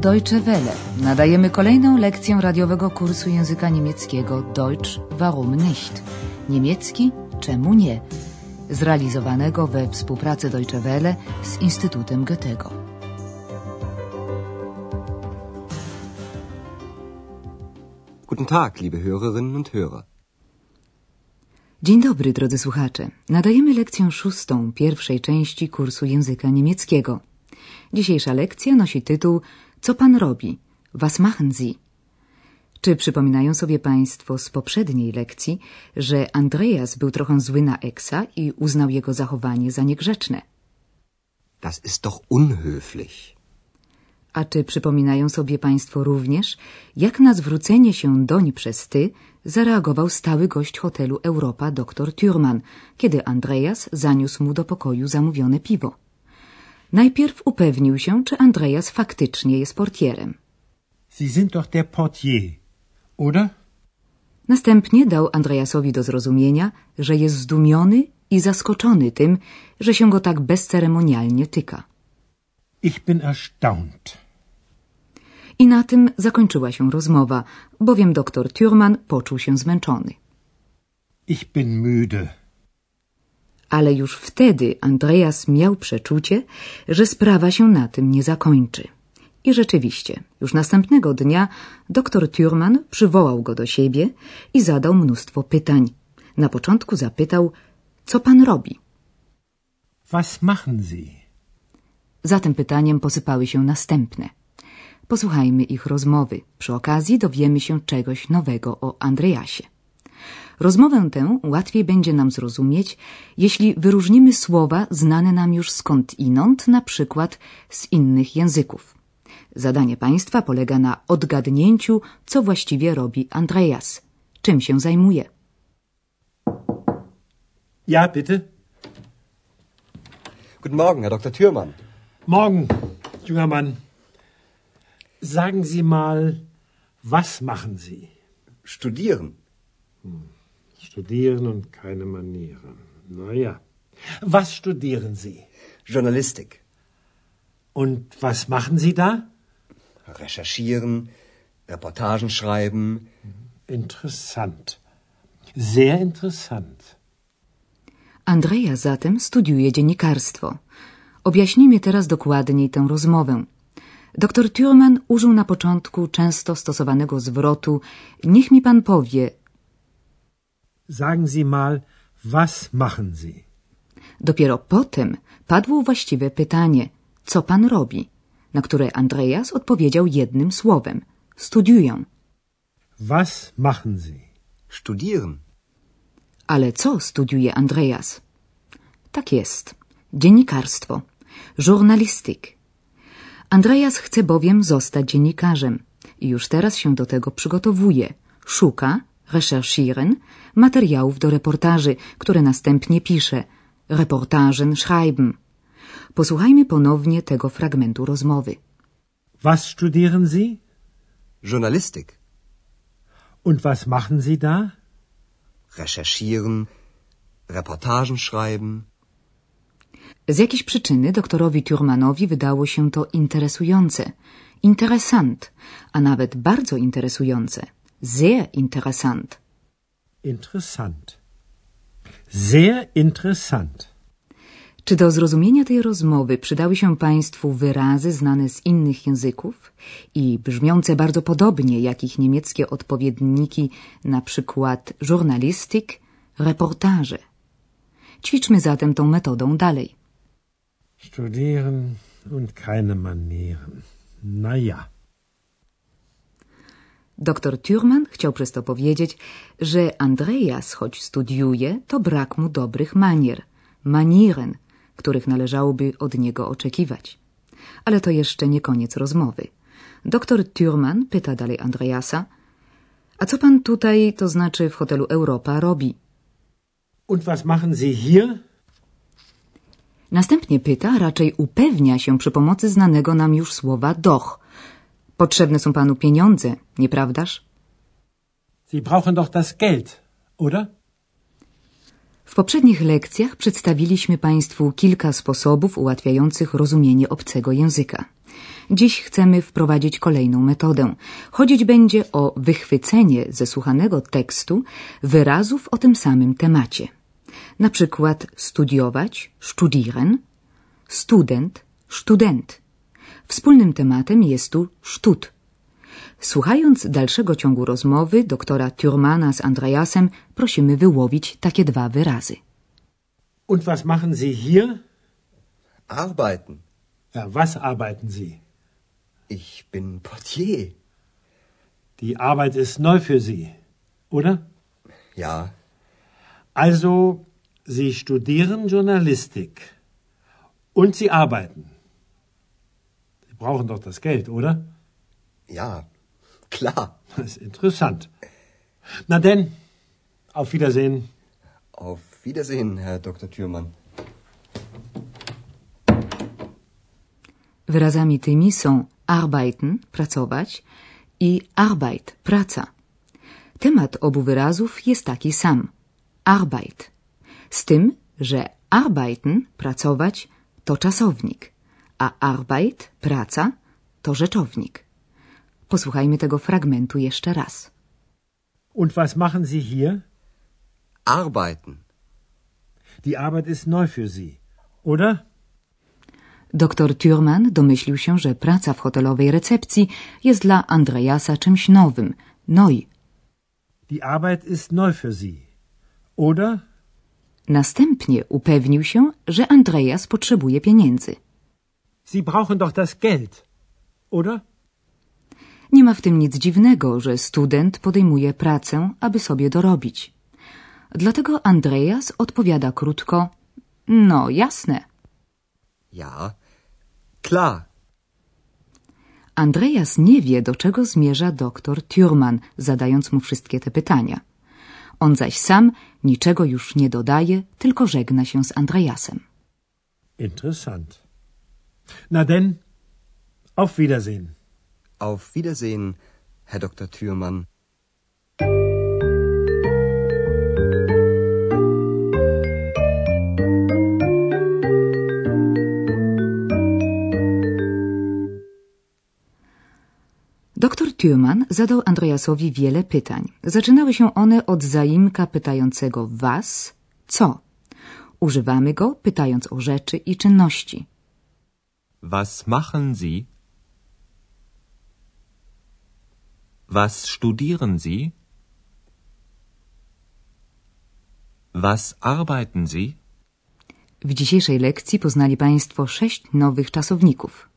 Deutsche Welle. Nadajemy kolejną lekcję radiowego kursu języka niemieckiego Deutsch warum nicht? Niemiecki czemu nie? Zrealizowanego we współpracy Deutsche Welle z Instytutem Goethego. Guten Tag, liebe Hörerinnen und Hörer. Dzień dobry, drodzy słuchacze. Nadajemy lekcję szóstą pierwszej części kursu języka niemieckiego. Dzisiejsza lekcja nosi tytuł Co pan robi? Was machen Sie? Czy przypominają sobie Państwo z poprzedniej lekcji, że Andreas był trochę zły na Eksa i uznał jego zachowanie za niegrzeczne? Das ist doch unhöflich. A czy przypominają sobie Państwo również, jak na zwrócenie się doń przez ty zareagował stały gość hotelu Europa dr Thürmann, kiedy Andreas zaniósł mu do pokoju zamówione piwo? Najpierw upewnił się, czy Andreas faktycznie jest portierem. Sie sind doch der Portier, oder? Następnie dał Andreasowi do zrozumienia, że jest zdumiony i zaskoczony tym, że się go tak bezceremonialnie tyka. Ich bin erstaunt. I na tym zakończyła się rozmowa, bowiem doktor Thürmann poczuł się zmęczony. Ich bin müde. Ale już wtedy Andreas miał przeczucie, że sprawa się na tym nie zakończy. I rzeczywiście, już następnego dnia doktor Thürmann przywołał go do siebie i zadał mnóstwo pytań. Na początku zapytał, co pan robi? Was machen Sie? Za tym pytaniem posypały się następne. Posłuchajmy ich rozmowy. Przy okazji dowiemy się czegoś nowego o Andreasie. Rozmowę tę łatwiej będzie nam zrozumieć, jeśli wyróżnimy słowa znane nam już skąd inąd, na przykład z innych języków. Zadanie państwa polega na odgadnięciu, co właściwie robi Andreas, czym się zajmuje. Ja, bitte. Guten Morgen, Herr Dr. Thürmann. Morgen, junger Mann. Sagen Sie mal, was machen Sie? Studieren. Studieren und keine Manieren. Na ja. Was studieren Sie? Journalistik. Und was machen Sie da? Recherchieren, Reportagen schreiben. Interessant. Sehr interessant. Andrea zatem studiuje dziennikarstwo. Objaśnijmy teraz dokładniej tę rozmowę. Doktor Thürmann użył na początku często stosowanego zwrotu Niech mi pan powie. Sagen Sie mal, was machen Sie? Dopiero potem padło właściwe pytanie, co pan robi, na które Andreas odpowiedział jednym słowem studiuję. Was machen Sie? Studieren. Ale co studiuje Andreas? Tak jest. Dziennikarstwo. Journalistik. Andreas chce bowiem zostać dziennikarzem i już teraz się do tego przygotowuje. Szuka, recherchieren, materiałów do reportaży, które następnie pisze. Reportagen schreiben. Posłuchajmy ponownie tego fragmentu rozmowy. Was studieren Sie? Journalistik. Und was machen Sie da? Recherchieren, Reportagen schreiben. Z jakiejś przyczyny doktorowi Thurmanowi wydało się to interesujące, interessant, a nawet bardzo interesujące, sehr interessant. Interessant. Sehr interessant. Czy do zrozumienia tej rozmowy przydały się Państwu wyrazy znane z innych języków i brzmiące bardzo podobnie jak ich niemieckie odpowiedniki, na przykład journalistik, reportaże? Ćwiczmy zatem tą metodą dalej. Studieren und keine Manieren. Na ja. Doktor Thürmann chciał przez to powiedzieć, że Andreas, choć studiuje, to brak mu dobrych manier, manieren, których należałoby od niego oczekiwać. Ale to jeszcze nie koniec rozmowy. Doktor Thürmann pyta dalej Andreasa, a co pan tutaj, to znaczy w hotelu Europa, robi? Und was machen Sie hier? Następnie pyta, raczej upewnia się przy pomocy znanego nam już słowa doch. Potrzebne są panu pieniądze, nieprawdaż? Sie brauchen doch das Geld, oder? W poprzednich lekcjach przedstawiliśmy Państwu kilka sposobów ułatwiających rozumienie obcego języka. Dziś chcemy wprowadzić kolejną metodę. Chodzić będzie o wychwycenie ze słuchanego tekstu wyrazów o tym samym temacie. Na przykład studiować, studieren, student, student. Wspólnym tematem jest tu sztut. Słuchając dalszego ciągu rozmowy doktora Thurmana z Andreasem, prosimy wyłowić takie dwa wyrazy. Und was machen Sie hier? Arbeiten. Ja, was arbeiten Sie? Ich bin Portier. Die Arbeit ist neu für Sie, oder? Ja, Also, Sie studieren Journalistik. Und Sie arbeiten. Brauchen doch das Geld, oder? ja, klar. Das ist interessant. Na denn, auf Wiedersehen. Auf Wiedersehen, Herr Dr. Thürmann. Wyrazami tymi są arbeiten, pracować i Arbeit, praca. Temat obu wyrazów jest taki sam. Arbeit. Z tym, że arbeiten, pracować, to czasownik, a Arbeit, praca, to rzeczownik. Posłuchajmy tego fragmentu jeszcze raz. Und was machen Sie hier? Arbeiten. Die Arbeit ist neu für Sie, oder? Doktor Thurman domyślił się, że praca w hotelowej recepcji jest dla Andreasa czymś nowym, neu. Die Arbeit ist neu für Sie, oder? Następnie upewnił się, że Andreas potrzebuje pieniędzy. Sie brauchen doch das Geld, oder? Nie ma w tym nic dziwnego, że student podejmuje pracę, aby sobie dorobić. Dlatego Andreas odpowiada krótko: No, jasne. Ja, klar. Andreas nie wie, do czego zmierza doktor Thurman, zadając mu wszystkie te pytania. On zaś sam niczego już nie dodaje, tylko żegna się z Andreasem. Interessant. Na denn, auf Wiedersehen. Auf Wiedersehen, Herr Dr. Thürmann. Doktor Thurman zadał Andreasowi wiele pytań. Zaczynały się one od zaimka pytającego was, co. Używamy go pytając o rzeczy i czynności. Was machen Sie? Was studieren Sie? Was arbeiten Sie? W dzisiejszej lekcji poznali Państwo sześć nowych czasowników.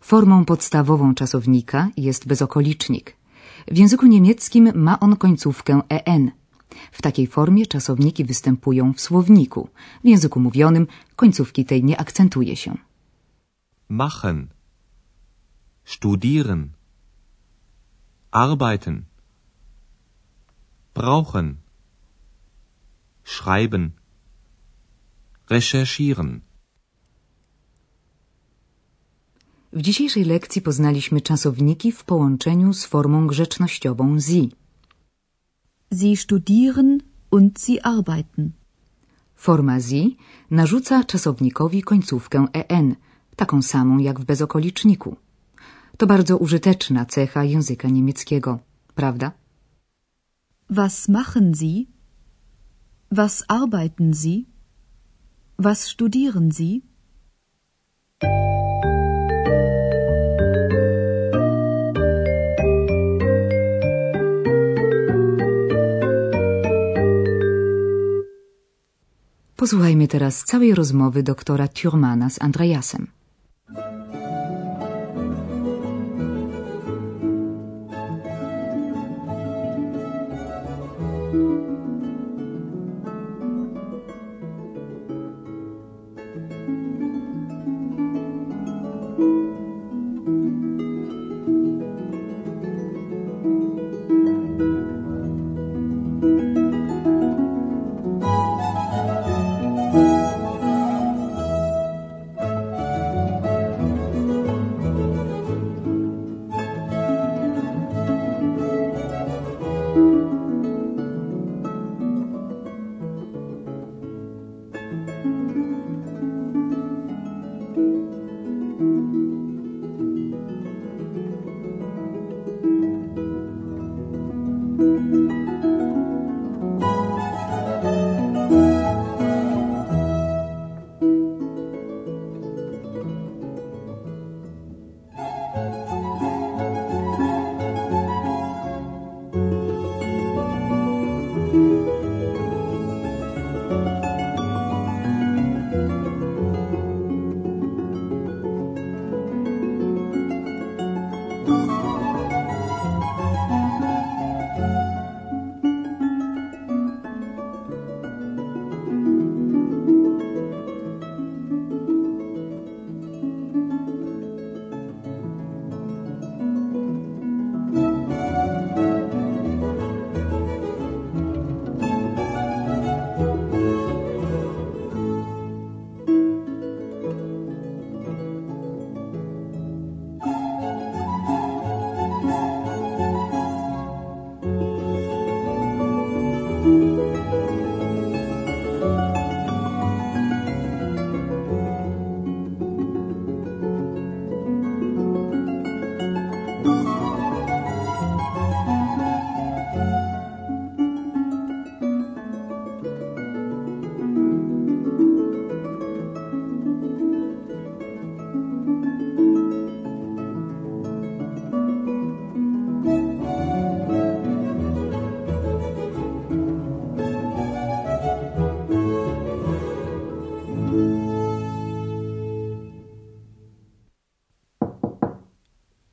Formą podstawową czasownika jest bezokolicznik. W języku niemieckim ma on końcówkę en. W takiej formie czasowniki występują w słowniku. W języku mówionym końcówki tej nie akcentuje się. Machen. Studieren. Arbeiten. Brauchen. Schreiben. Recherchieren. W dzisiejszej lekcji poznaliśmy czasowniki w połączeniu z formą grzecznościową sie. Sie studieren und sie arbeiten. Forma sie narzuca czasownikowi końcówkę en, taką samą jak w bezokoliczniku. To bardzo użyteczna cecha języka niemieckiego, prawda? Was machen Sie? Was arbeiten Sie? Was studieren Sie? Posłuchajmy teraz całej rozmowy doktora Thurmana z Andreasem.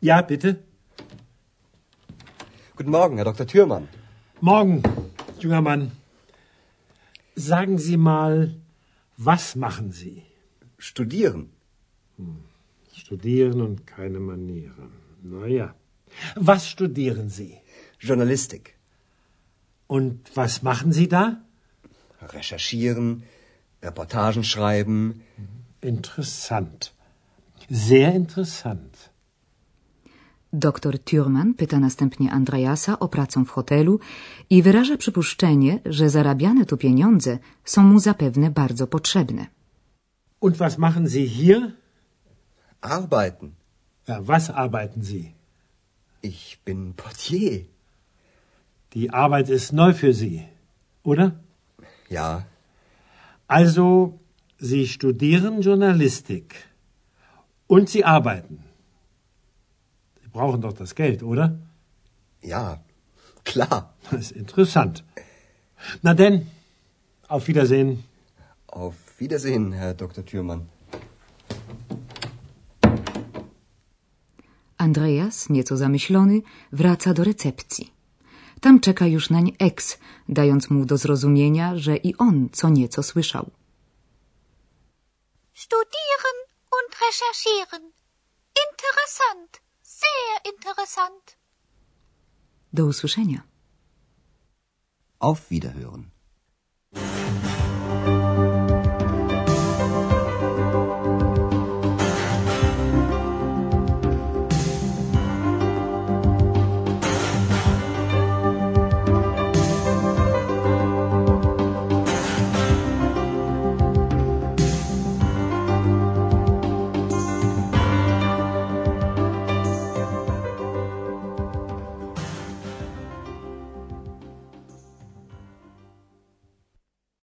Ja, bitte. Guten Morgen, Herr Dr. Thürmann. Morgen, junger Mann. Sagen Sie mal, was machen Sie? Studieren. Studieren und keine Manieren. Na ja. Was studieren Sie? Journalistik. Und was machen Sie da? Recherchieren, Reportagen schreiben. Interessant. Sehr interessant. Doktor Thurman pyta następnie Andreasa o pracę w hotelu i wyraża przypuszczenie, że zarabiane tu pieniądze są mu zapewne bardzo potrzebne. Und was machen Sie hier? Arbeiten. Ja, was arbeiten Sie? Ich bin Portier. Die Arbeit ist neu für Sie, oder? Ja, Also, Sie studieren Journalistik und Sie arbeiten. Sie brauchen doch das Geld, oder? ja, klar. Das ist interessant. Na denn, auf Wiedersehen. Auf Wiedersehen, Herr Dr. Thürmann. Andreas, nieco zamyślony, wraca do recepcji. Tam czeka już nań ex, dając mu do zrozumienia, że i on co nieco słyszał. Studieren und recherchieren. Interessant. Sehr interessant. Do usłyszenia. Auf Wiederhören.